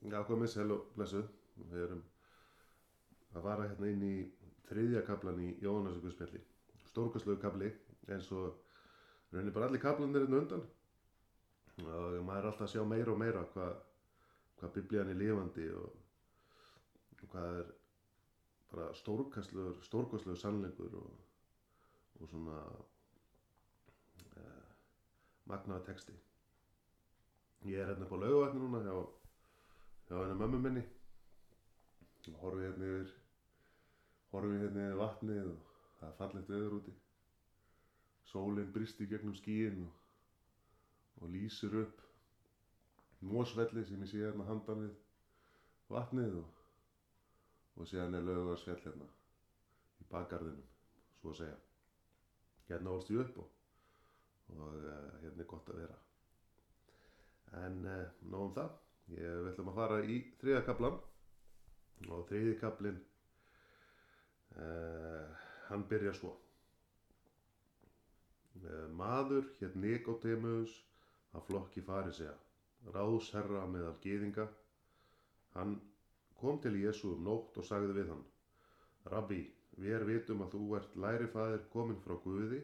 Já, komið sæl og blessuð. Við erum að fara hérna inn í þriðja kaplan í Jónasar Guðspjalli. Stórkastlegu kapli eins og raunir bara allir kaplanir hérna undan. Og maður er alltaf að sjá meira og meira hvað, hvað biblían er lifandi og, hvað er bara stórkastlegur, stórkastlegur sannleikur og, og svona eh, magnaða texti. Ég er hérna upp á laugavætni núna hjá hjá henni mömmu minni. Og horfið hérna yfir horfið hérna yfir vatnið og það er fallegt veður úti. Sólinn brist í gegnum skíin og, og lýsir upp mósvelli sem ég sé hérna handan við vatnið og, og síðan er lögarsfjall hérna í bakgarðinum svo að segja. Hérna ólst ég upp og, og uh, hérna er gott að vera. En uh, nóg um það Ég ætlum að fara í þriða kaplan og þriði kaplin uh, hann byrja svo. Uh, maður hér Nikodemus að flokki fari segja, ráðsherra meðal gýðinga. Hann kom til Jésu um nótt og sagði við hann, Rabbi, við vitum að þú ert lærifæðir komin frá Guði,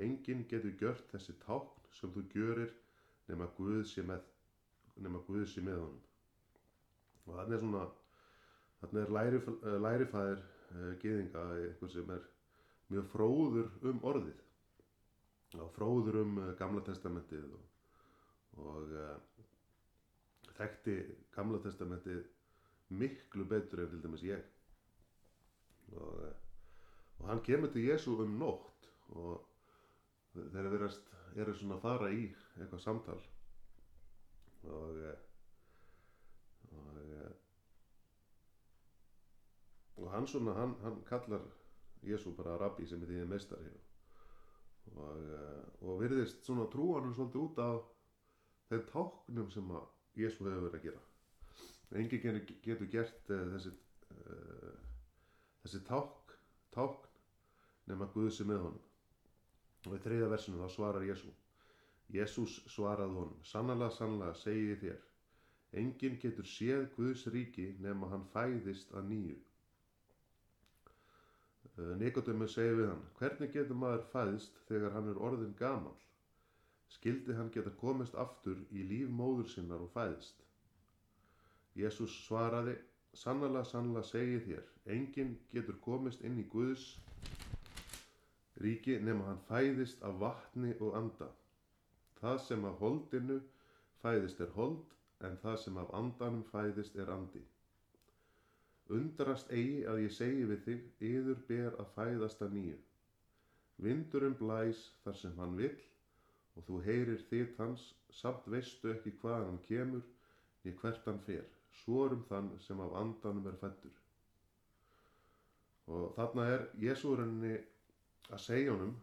enginn getur gjört þessi tákn sem þú gjörir nema Guð sé með nema Guðs í með honum. Og þannig er svona þannig er lærif, lærifæðir uh, geðinga eitthvað sem er mjög fróður um orðið. Og fróður um uh, gamla testamentið og, og uh, þekkti gamla testamentið miklu betur en til dæmis ég. Og, og hann kemur til Jésu um nótt og þeir eru svona að fara í eitthvað samtal og og, og hann svona hann, hann kallar Jésu bara rabbi sem er því meistari og, og virðist svona trúanum svolítið út af þeim táknum sem að Jésu hefur verið að gera. Enginn getur gert uh, þessi uh, þessi ták tákn nema Guð sem með honum. Og í þriða versinu þá svarar Jésu Jésús svaraði honum, sannlega, sannlega, segi þér, enginn getur séð Guðs ríki nema hann fæðist að nýju. Nikodemus segi við hann, hvernig getur maður fæðist þegar hann er orðin gamal? Skildi hann geta komist aftur í líf móður sinnar og fæðist? Jésús svaraði, sannlega, sannlega, segi þér, enginn getur komist inn í Guðs ríki nema hann fæðist af vatni og anda. Það sem af holdinu fæðist er hold, en það sem af andanum fæðist er andi. Undrast eigi að ég segi við þig, yður ber að fæðast að nýju. Vindurum blæs þar sem hann vill, og þú heyrir þitt hans, samt veistu ekki hvað hann kemur, niður hvert hann fer, svorum þann sem af andanum er fættur. Og þarna er Jésúrunni að segja honum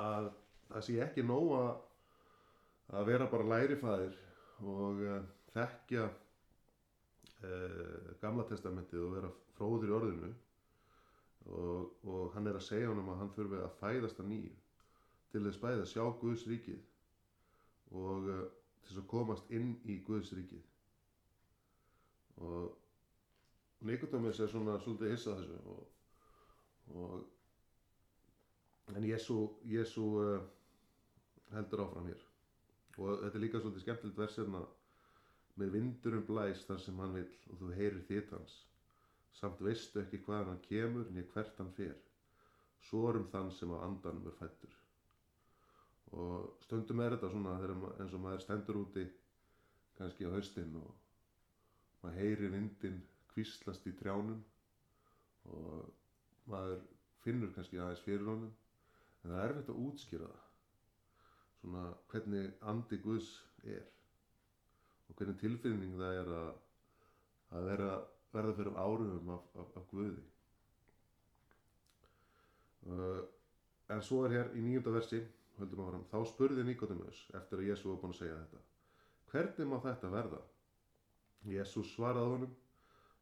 að það sé ekki nóg að, að vera bara lærifæðir og uh, þekkja uh, gamla testamentið og vera fróður í orðinu. Og, og hann er að segja honum að hann þurfi að fæðast að nýju til þess bæði að sjá Guðs ríkið og uh, til þess að komast inn í Guðs ríkið. Og Nikodemus er svona svolítið hissað þessu og, og en Jésu, uh, heldur áfram hér. Og þetta er líka svolítið skemmtilegt versiðna með vindurum blæs þar sem hann vil og þú heyrir þitt hans. Samt veistu ekki hvaðan hann kemur niður hvert hann fer. Svorum þann sem á andanum er fættur og stundum er þetta svona eins og maður stendur úti kannski á haustinn og maður heyrir vindin kvíslast í trjánum. Og maður finnur kannski aðeins fyrir honum en það er erfitt að útskýra það. Svona hvernig andi Guðs er og hvernig tilfinning það er að, að vera, verða fyrir áruðum af, af, af Guði. Uh, en svo er hér í nýjunda versi höldum áfram, þá spurði Nikodemus eftir að Jésu var búin að segja þetta hvernig má þetta verða? Jésús svaraði honum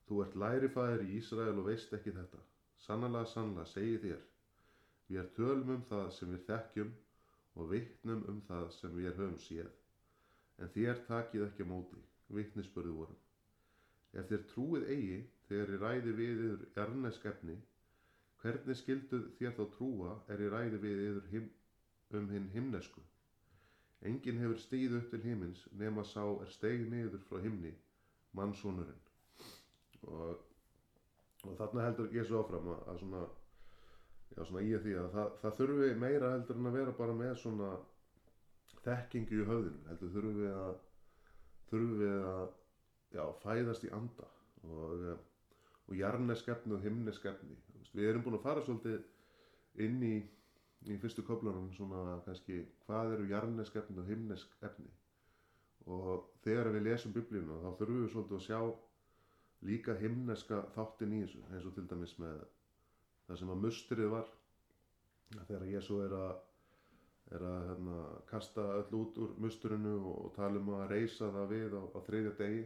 þú ert lærifæðir í Ísrael og veist ekki þetta. Sannlega, sannlega, segi þér Við er tölum um það sem við þekkjum og vittnum um það sem við höfum séð. En þér takið ekki á móti. vittnisspörðu vorum. Ef þér trúið eigi þegar ég ræði við yður jarnesk efni, hvernig skilduð þér þá trúa er ég ræði við yður him, um hinn himnesku? Engin hefur stíð upp til himins nema sá er steig niður frá himni, mannsónurinn. Og, og þarna heldur Jésu áfram að, að svona, já svona í að því að það, það þurfi meira heldur en að vera bara með svona þekkingu í höfðinu, heldur þurfum við að þurfum við að já, fæðast í anda og, og jarneskefni og himneskefni við erum búin að fara svolítið inn í, í fyrstu köflunum svona kannski hvað eru jarneskefni og himneskefni og þegar við lesum biblíuna þá þurfum við svolítið að sjá líka himneska þáttin í þessu eins og til dæmis með það sem að mustrið var. Þegar Jésu er að er að hérna, kasta öll út úr musturinu og, tala um að reysa það við á, á þriðja degi.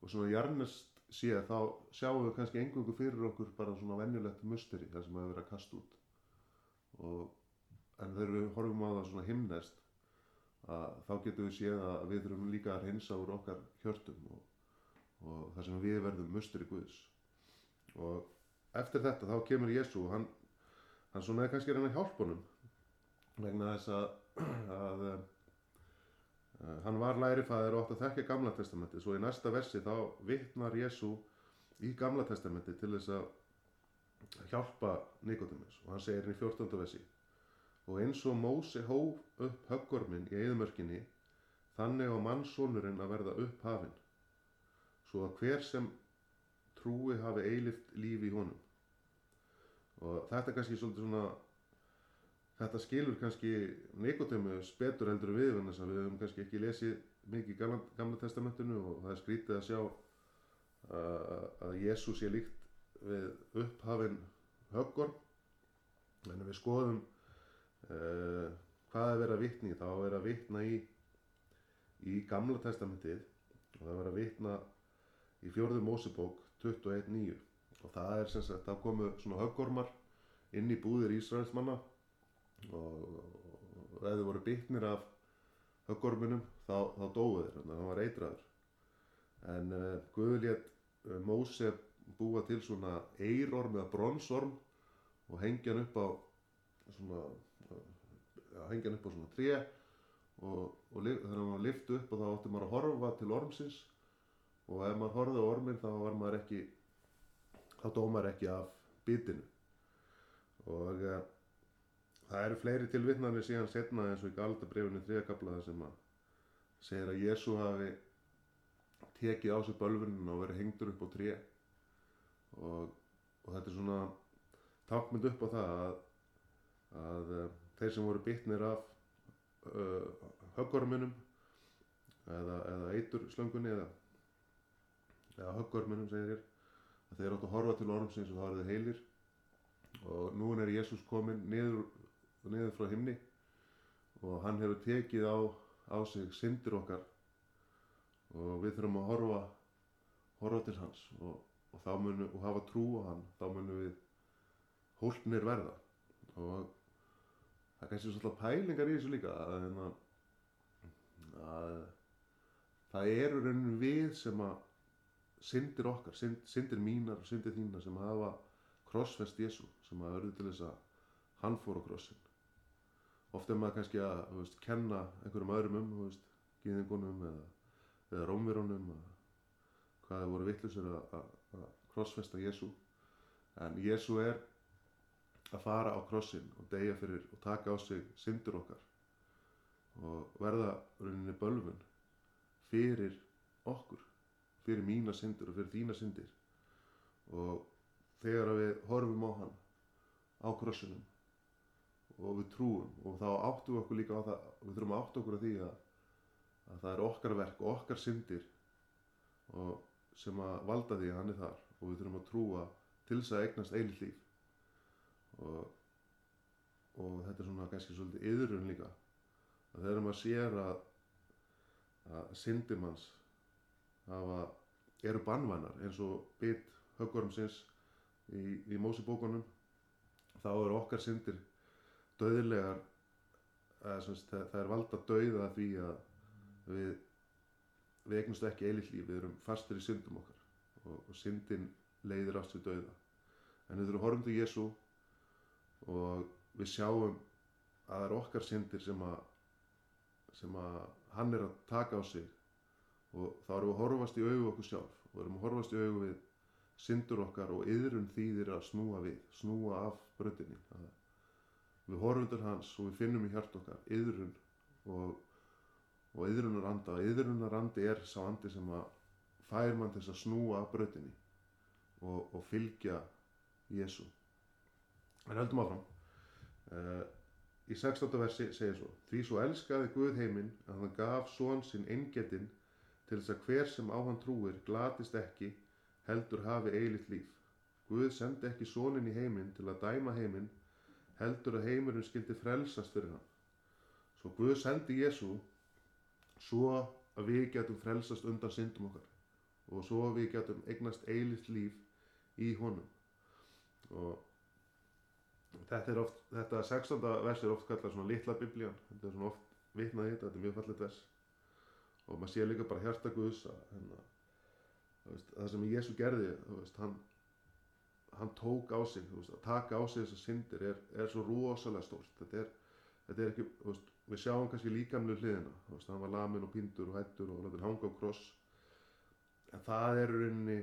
Og svona jarnest séð þá sjáum við kannski engungu fyrir okkur bara svona venjulegt musteri þar sem að vera kast út. Og en þegar við horfum á það svona himnest að þá getum við séð að við þurfum líka að reynsa úr okkar hjörtum og, og þar sem við verðum musteri Guðs. Og eftir þetta þá kemur Jésu og hann, hann svona er kannski að reyna hjálpunum vegna þess að, að uh, hann var lærifæðir og átt að þekka gamla testamenti svo í næsta versi þá vittnar Jésu í gamla testamenti til þess að hjálpa Nikodemus og hann segir í 14. versi og eins og Mósi hóf upp höggormin í eðmörkinni þannig á mannsónurinn að verða upp hafinn svo að hver sem trúi hafi eilift lífi í honum. Og þetta kannski svolítið svona þetta skilur kannski Nikodemus betur heldur við en þess að við höfum kannski ekki lesið mikið í gamla, gamla testamentinu og það er skrítið að sjá að, að Jésús sé líkt við upphafinn höggorm. En við skoðum uh, hvað er verið að vitna í þá er að vitna í í gamla testamentið og það er að vitna í fjörðum Mósebók 21.9 og það er sem sagt að komu svona höggormar inn í búðir Ísraelsmanna og, þið voru bytnir af höggormunum þá, þá dóðu þeir, þannig að hann var eitraður. En uh, Guður létt uh, Móse búa til svona eirorm eða bronsorm og hengja hann upp á svona uh, hengja hann upp á svona tré og, og þegar hann var lift upp og þá átti maður að horfa til ormsins og ef maður horfði á ormin þá var maður ekki þá dó maður ekki af bitinu. Og það eru fleiri tilvittnarnir síðan setna eins og í Galdabrifinu þriðakablaða sem að segir að Jésu hafi tekið á sig bölfunin og verið hengdur upp á tré. Og, og þetta er svona tákmynd upp á það að, að þeir sem voru bitnir af uh, höggorminum eða, eða eiturslöngunni eða, eða höggorminum segir hér að þeir áttu að horfa til ormsins og það var þeir heilir. Og nú er Jésús komin niður niður frá himni og hann hefur tekið á, á sig syndir okkar. Og við þurfum að horfa horfa til hans og, og, munu, og hafa trú á hann þá munum við hólpnir verða. Og það er kannski svolítið pælingar í þessu líka að, að, að það eru raunin við sem að syndir okkar, synd, syndir mínar og syndir þínar sem hafa krossfest Jésu sem að verður til þess að hann fór á krossin. Ofta er maður kannski að veist, kenna einhverjum öðrum um veist, gýðingunum eða, eða rómverunum hvað það voru vittlusur að, krossfesta Jésu en Jésu er að fara á krossin og deyja fyrir og taka á sig syndur okkar og verða rauninni bölfun fyrir okkur fyrir mína syndur og fyrir þína syndir. Og þegar við horfum á hann á krossinum og við trúum og þá áttum við okkur líka á það við þurfum að áttu okkur á því að, að það er okkar verk og okkar syndir og sem að valda því að hann er þar og við þurfum að trúa til þess að eignast eilitt líf. Og, og þetta er svona kannski svolítið yðurun líka. Að þegar maður sér að að syndir manns hafa, eru bannvænar eins og bit höggormsins í, í mósibókunum þá eru okkar syndir döðlegar það er valda döiða því að við við eignumst ekki eilitt líf, við erum fastir í syndum okkar og, og syndin leiðir ást við dauða. En við þurfum horfum til Jésu og við sjáum að það er okkar syndir sem að sem að hann er að taka á sig og þá erum við að horfast í augu okkur sjálf. Og erum að horfast í augu við syndur okkar og yðrun þýðir að snúa við, snúa af bröndinni. Við horfum til hans og við finnum í hjart okkar yðrun og, og yðrunar anda og yðrunar andi er sá andi sem að fær mann til að snúa af bröndinni og, og fylgja Jésu en höldum áfram. Uh, í 16. versi segir svo því svo elskaði Guð heiminn að hann gaf són sinn eingetinn til þess að hver sem á hann trúir glatist ekki heldur hafi eilitt líf. Guð sendi ekki sónin í heiminn til að dæma heiminn heldur að heimurinn skildi frelsast fyrir hann. Svo Guð sendi Jésu svo að við getum frelsast undan syndum okkar og svo að við getum eignast eilitt líf í honum. Og þetta er oft, þetta 16. vers er oft kallað svona litla biblían. Þetta er svona oft vitnað í þetta, þetta er mjög fallet vers og maður sé líka bara hjarta Guðs að hérna, veist, það sem Jésu gerði veist, hann, hann tók á sig veist, að taka á sig þessar syndir er, er svo rosalega stórt. Þetta er, þetta er ekki, við sjáum kannski líkamlu hliðina, hann var lamin og pindur og hættur og hann hanga á kross. En það er rauninni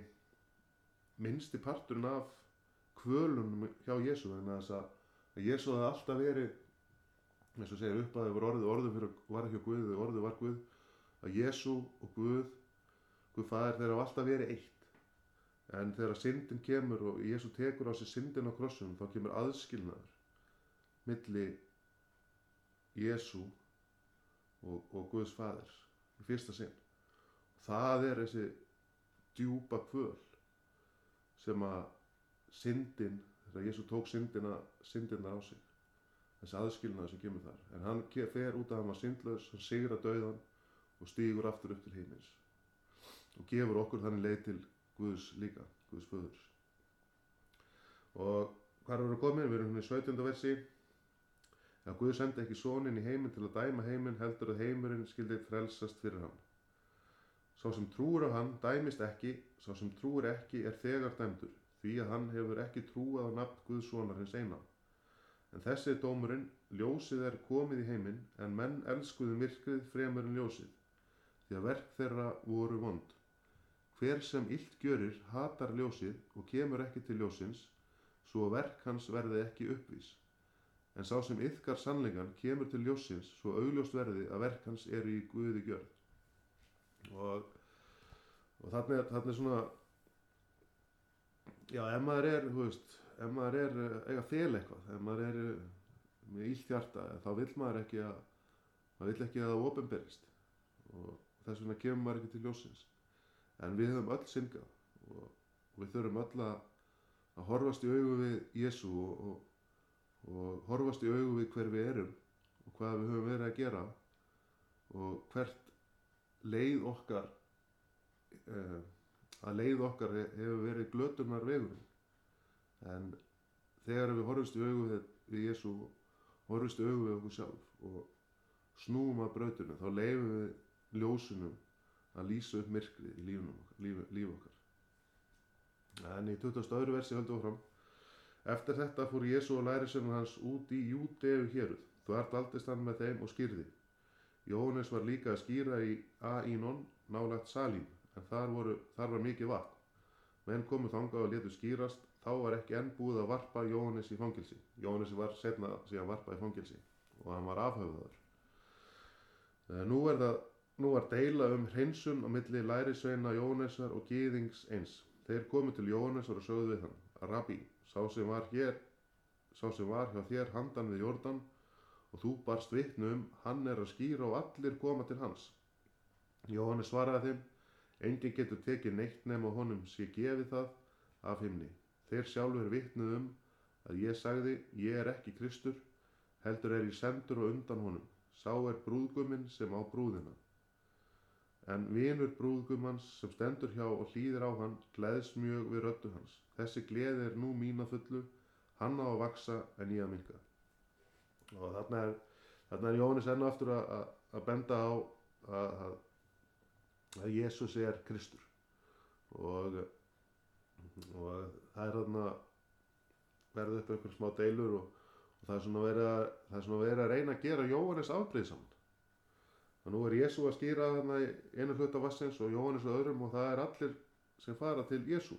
minnsti parturinn af kvölunum hjá Jésu en þess að Jésu hafði alltaf verið eins og segir upp að það var orðið orðið fyrir var ekki Guð, orðið var Guð að Jésu og Guð Guð fæðir þeirra alltaf verið eitt. En þegar syndin kemur og Jésu tekur á sig syndin á krossum þá kemur aðskilnaður milli Jésu og, og Guðs fæðir í fyrsta sinn. Það er þessi djúpa kvöl sem að syndin, þegar Jésu tók syndina, syndina á sig þessi aðskilnaði sem kemur þar. En hann fer út að hann var syndlaus hann sigur að dauðan og stýgur aftur upp til heimins og gefur okkur þannig leið til Guðs líka, Guðs föðurs og hvað er vera komin, við erum hérna í 17. versi að Guð sendi ekki sónin í heiminn til að dæma heiminn heldur að heimurinn skildi frelsast fyrir hann sá sem trúur á hann dæmist ekki sá sem trúur ekki er þegar dæmdur því að hann hefur ekki trúað á nafn Guðssonar hins eina. En þessi dómurinn, ljósið er komið í heiminn, en menn elskuðu myrkrið fremur en ljósið, því að verk þeirra voru vond. Hver sem illt gjörir hatar ljósið og kemur ekki til ljósins, svo verk hans verði ekki uppvís. En sá sem yfkar sannleikan kemur til ljósins, svo augljóst verði að verk hans eru í Guði gjörð. Og, og þarna er, svona já, ef maður er, þú veist, ef maður er eiga fel eitthvað, ef maður er með ílt hjarta, þá vil maður ekki að, maður vil ekki að það ofinberist og þess vegna kemur maður ekki til ljósins. En við höfum öll syngað og, og við þurfum öll að, að horfast í augu við Jésu og, og, og horfast í augu við hver við erum og hvað við höfum verið að gera og hvert leið okkar eh, að leið okkar hefur verið glötunar vegurinn en þegar við horfumst í augu við, við Jésu horfumst í augu við okkur sjálf og snúum að brautunum þá leifum við ljósunum að lýsa upp myrkrið í lífunum okkar, líf, líf okkar en í 20. öðru versi höldum við fram eftir þetta fór Jésu og lærisönnum hans út í Júdeu héruð þú ert aldist hann með þeim og skýrði Jóhannes var líka að skýra í Aínon nálagt Salím en þar, voru, þar var mikið vatn. Menn komu þangað og letu skýrast, þá var ekki enn búið að varpa Jóhannes í fangilsi. Jóhannes var setna síðan varpað í fangilsi og hann var afhauðaður. Eh, nú er, það, nú er deila um hreinsun á milli lærisveina Jóhannesar og Gýðings eins. Þeir komu til Jóhannesar og sögðu við hann, Rabbi, sá sem var hér, sá sem var hjá þér handan við Jórdan og þú barst vittnu um, hann er að skýra og allir koma til hans. Jóhannes svaraði þeim, Engin getur tekið neitt nema honum sé gefið það af himni. Þeir sjálfur vittnuð um að ég sagði, ég er ekki Kristur, heldur er ég sendur og undan honum. Sá er brúðguminn sem á brúðina. En vinur brúðgumans sem stendur hjá og hlýðir á hann, gleðs mjög við röttu hans. Þessi gleði er nú mína fullu, hann á að vaksa en ég að minka. Og þarna er, þarna er Jóhannes enn aftur að, benda á að, að Jésús er Kristur og, og það er þarna verða upp einhver smá deilur og, og það er svona verið að, að reyna að gera Jóhannes afbreyðsaman og nú er Jésu að skýra þarna einu hluta vassins og Jóhannes og öðrum og það er allir sem fara til Jésu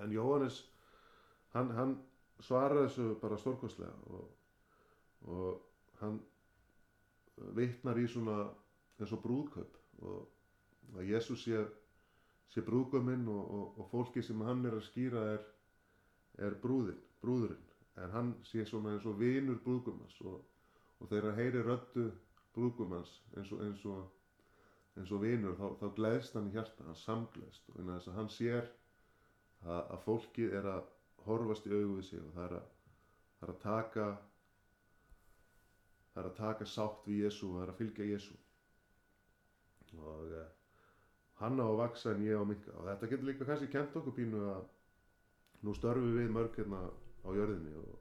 en Jóhannes hann, hann svaraði þessu bara stórkostlega og, og hann vittnar í svona eins og brúðkaup og að Jésús sé, sé brúðguminn og, og, og fólki sem hann er að skýra er, er brúðin, brúðurinn. En hann sé svona eins og vinur brúðgumans og, hann heyri röddu brúðgumans eins og eins og eins og vinur þá, þá gleðst hann í hjarta, hann samgleðst. Og þess að hann sér að, að fólkið er að horfast í augu við sig og það er að, það er að taka það er að taka sátt við Jésu og það er að fylgja Jésu og uh, hann á að vaksa en ég á að minka og þetta getur líka kannski kent okkur pínu að nú störfum við mörg hérna á jörðinni og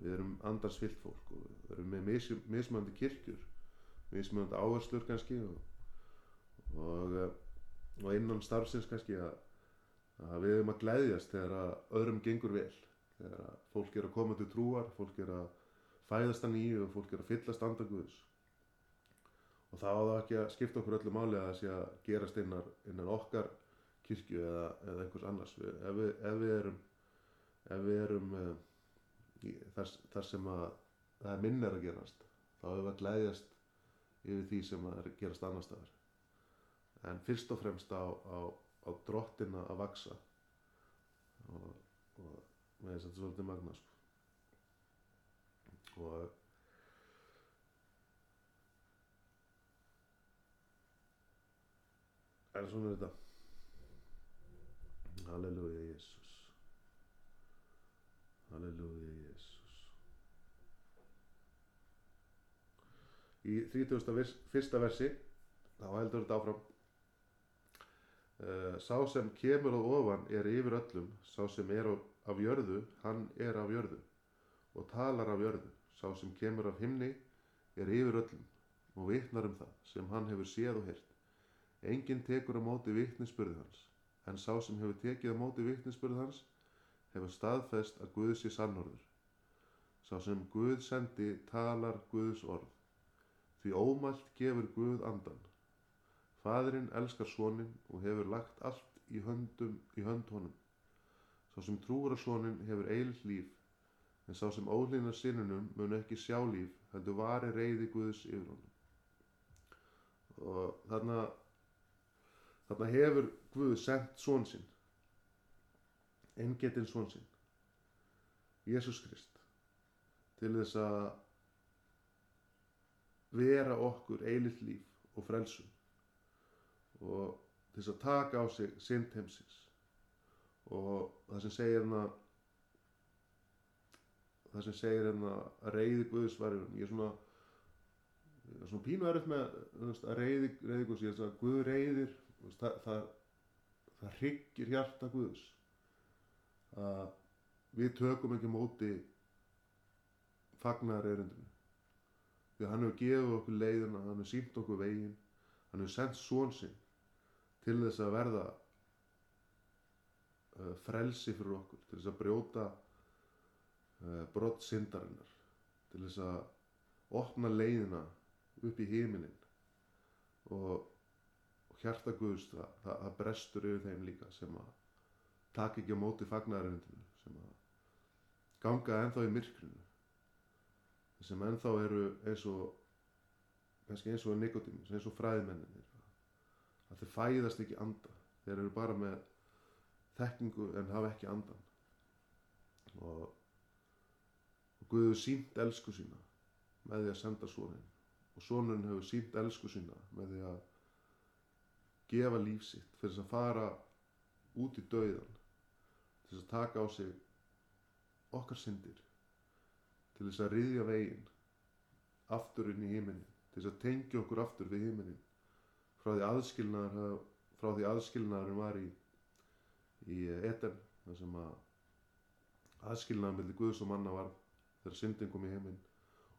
við erum andarsfyllt fólk og við erum með mis, mismöndi kirkjur mismöndi áherslur kannski og, og, uh, og innan starfsins kannski að, að við erum að gleyðjast þegar að öðrum gengur vel. Þegar að fólk er að koma til trúar fólk er að fæðast að nýju og fólk er að fyllast andaguðs og þá á það ekki að skipta okkur öllu máli að það sé að gerast innan, innan okkar kirkju eða, eða einhvers annars. Við, ef, við, ef við erum ef við erum í, þar, þar sem að það er minn er að gerast þá hefur við að glæðjast yfir því sem að er gerast annar staðar. En fyrst og fremst á, á, á drottina að vaksa og, og með þess að þetta er svolítið magna sko. og en svona er þetta? Halleluja Jésús Halleluja Jésús Í 31. versi þá heldur þetta áfram uh, Sá sem kemur á ofan er yfir öllum sá sem er af jörðu hann er af jörðu og talar af jörðu sá sem kemur af himni er yfir öllum og vitnar um það sem hann hefur séð og heyrt Enginn tekur á móti vittnisspurði hans, en sá sem hefur tekið á móti vittnisspurði hans hefur staðfest að Guð sé sannorður. Sá sem Guð sendi talar Guðs orð, því ómælt gefur Guð andan. Fadurinn elskar svonin og hefur lagt allt í, höndum, í hönd honum. Sá sem trúur á svonin hefur eilitt líf, en sá sem ólínar sinnunum mun ekki sjá líf, heldur vari reyði Guðs yfir honum. Og þarna Þarna hefur Guð sendt svon sinn, engetinn svon sinn, Jésús Krist, til þess að vera okkur eilitt líf og frelsum og til þess að taka á sig synd heimsins og það sem segir hérna það sem segir hérna að reyði Guðs varjum ég er svona, svona pínu erfitt með að reyði, reyði Guðs. Ég er að Guð reyðir það, það, það hryggir hjarta Guðs að við tökum ekki móti fagnar erindinu því að hann hefur gefið okkur leiðuna hann hefur sínt okkur veginn. Hann hefur sendt svon sinn til þess að verða uh, frelsi fyrir okkur til þess að brjóta uh, brott syndarinnar til þess að opna leiðina upp í heiminin og hjarta Guðs það, það, það brestur yfir þeim líka sem að taka ekki á móti fagnarindinu sem að ganga ennþá í myrkrinu sem ennþá eru eins og kannski eins og nikotímus, eins og fræðmenninir að þeir fæðast ekki anda. Þeir eru bara með þekkingu en hafa ekki andan og, og Guðu sínt elsku sína með því að senda svonin og svonin hefur sínt elsku sína með því að gefa líf sitt fyrir þess að fara út í dauðan til þess að taka á sig okkar syndir til þess að riðja veginn aftur inn í híminni til þess að tengja okkur aftur við híminni frá því aðskilnaðar frá því aðskilnaðarum var í í Eden þar sem að aðskilnaðar mellir Guðs og manna var þegar syndin kom í heiminn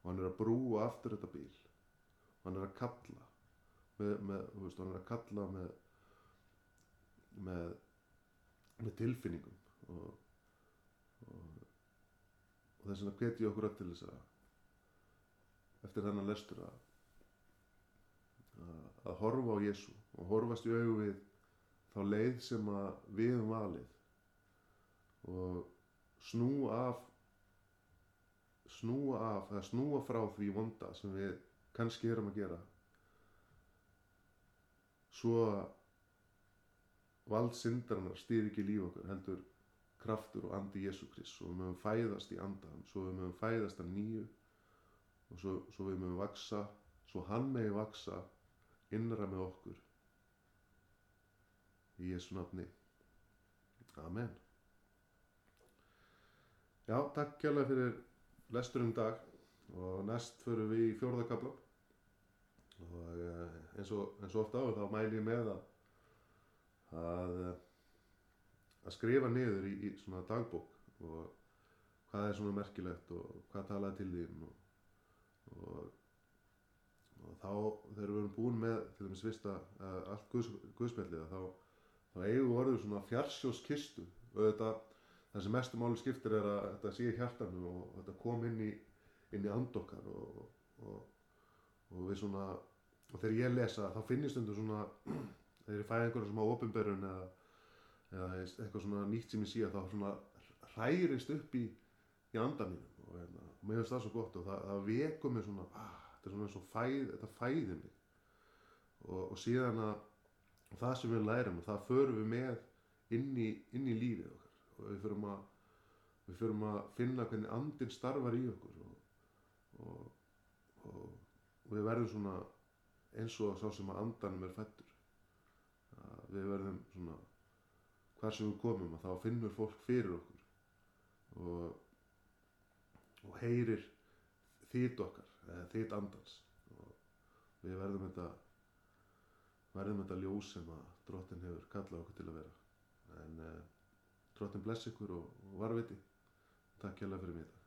og hann er að brúa aftur þetta bíl og hann er að kalla með, með, veist, hann er að kalla með með, með tilfinningum og, og, og þess vegna hveti ég okkur öll til þess að eftir þennan lestur að að, horfa á Jésu og horfast í augu við þá leið sem að við um valið. Og snúa af snúa af eða snúa frá því vonda sem við kannski erum að gera. Svo vald syndarinnar stýr ekki líf okkur heldur kraftur og andi Jésu Krist svo við mögum fæðast í andan svo við mögum fæðast að nýju og svo, svo við mögum vaksa svo hann megi vaksa innra með okkur. Í Jésu nafni. Amen. Já, takk kjærlega fyrir lestur um dag. Og næst förum við í fjórðakabla og eh, eins og, eins og ofta áður þá mæl ég með að að, að skrifa niður í, í svona dagbók og hvað er svona merkilegt og hvað talaði til þín og, og, og þá þegar við erum búin með til dæmis vista uh, allt guðs, guðspjallið þá, þá eigum við orðið svona fjarsjóskistu og þetta það sem mestu máli skiptir er að þetta sé hjartanum og þetta kom inn í inn í andokkar og, og, við svona og þegar ég lesa þá finn ég stundum svona þegar ég fæ einhverja svona ofinberun eða, eða eitthvað svona nýtt sem ég sé þá svona hærist upp í, í andan mínum og hérna, mér finnst það svo gott og það, það vekum mig svona ah, þetta er svona eins og fæð, þetta fæði mig. Og, og síðan að það sem við lærum og það förum við með inn í, inn í lífið okkar. Og við förum að við förum að finna hvernig andin starfar í okkur og, og, og, og við verðum svona eins og sá sem að andanum er fættur að við verðum svona hvar sem við komum að þá finnur fólk fyrir okkur og, og heyrir þýtt okkar þýtt andans. Og við verðum þetta verðum þetta ljós sem að drottin hefur kallað okkur til að vera. En eh, drottin bless ykkur og, og varviti takk hjá fyrir þetta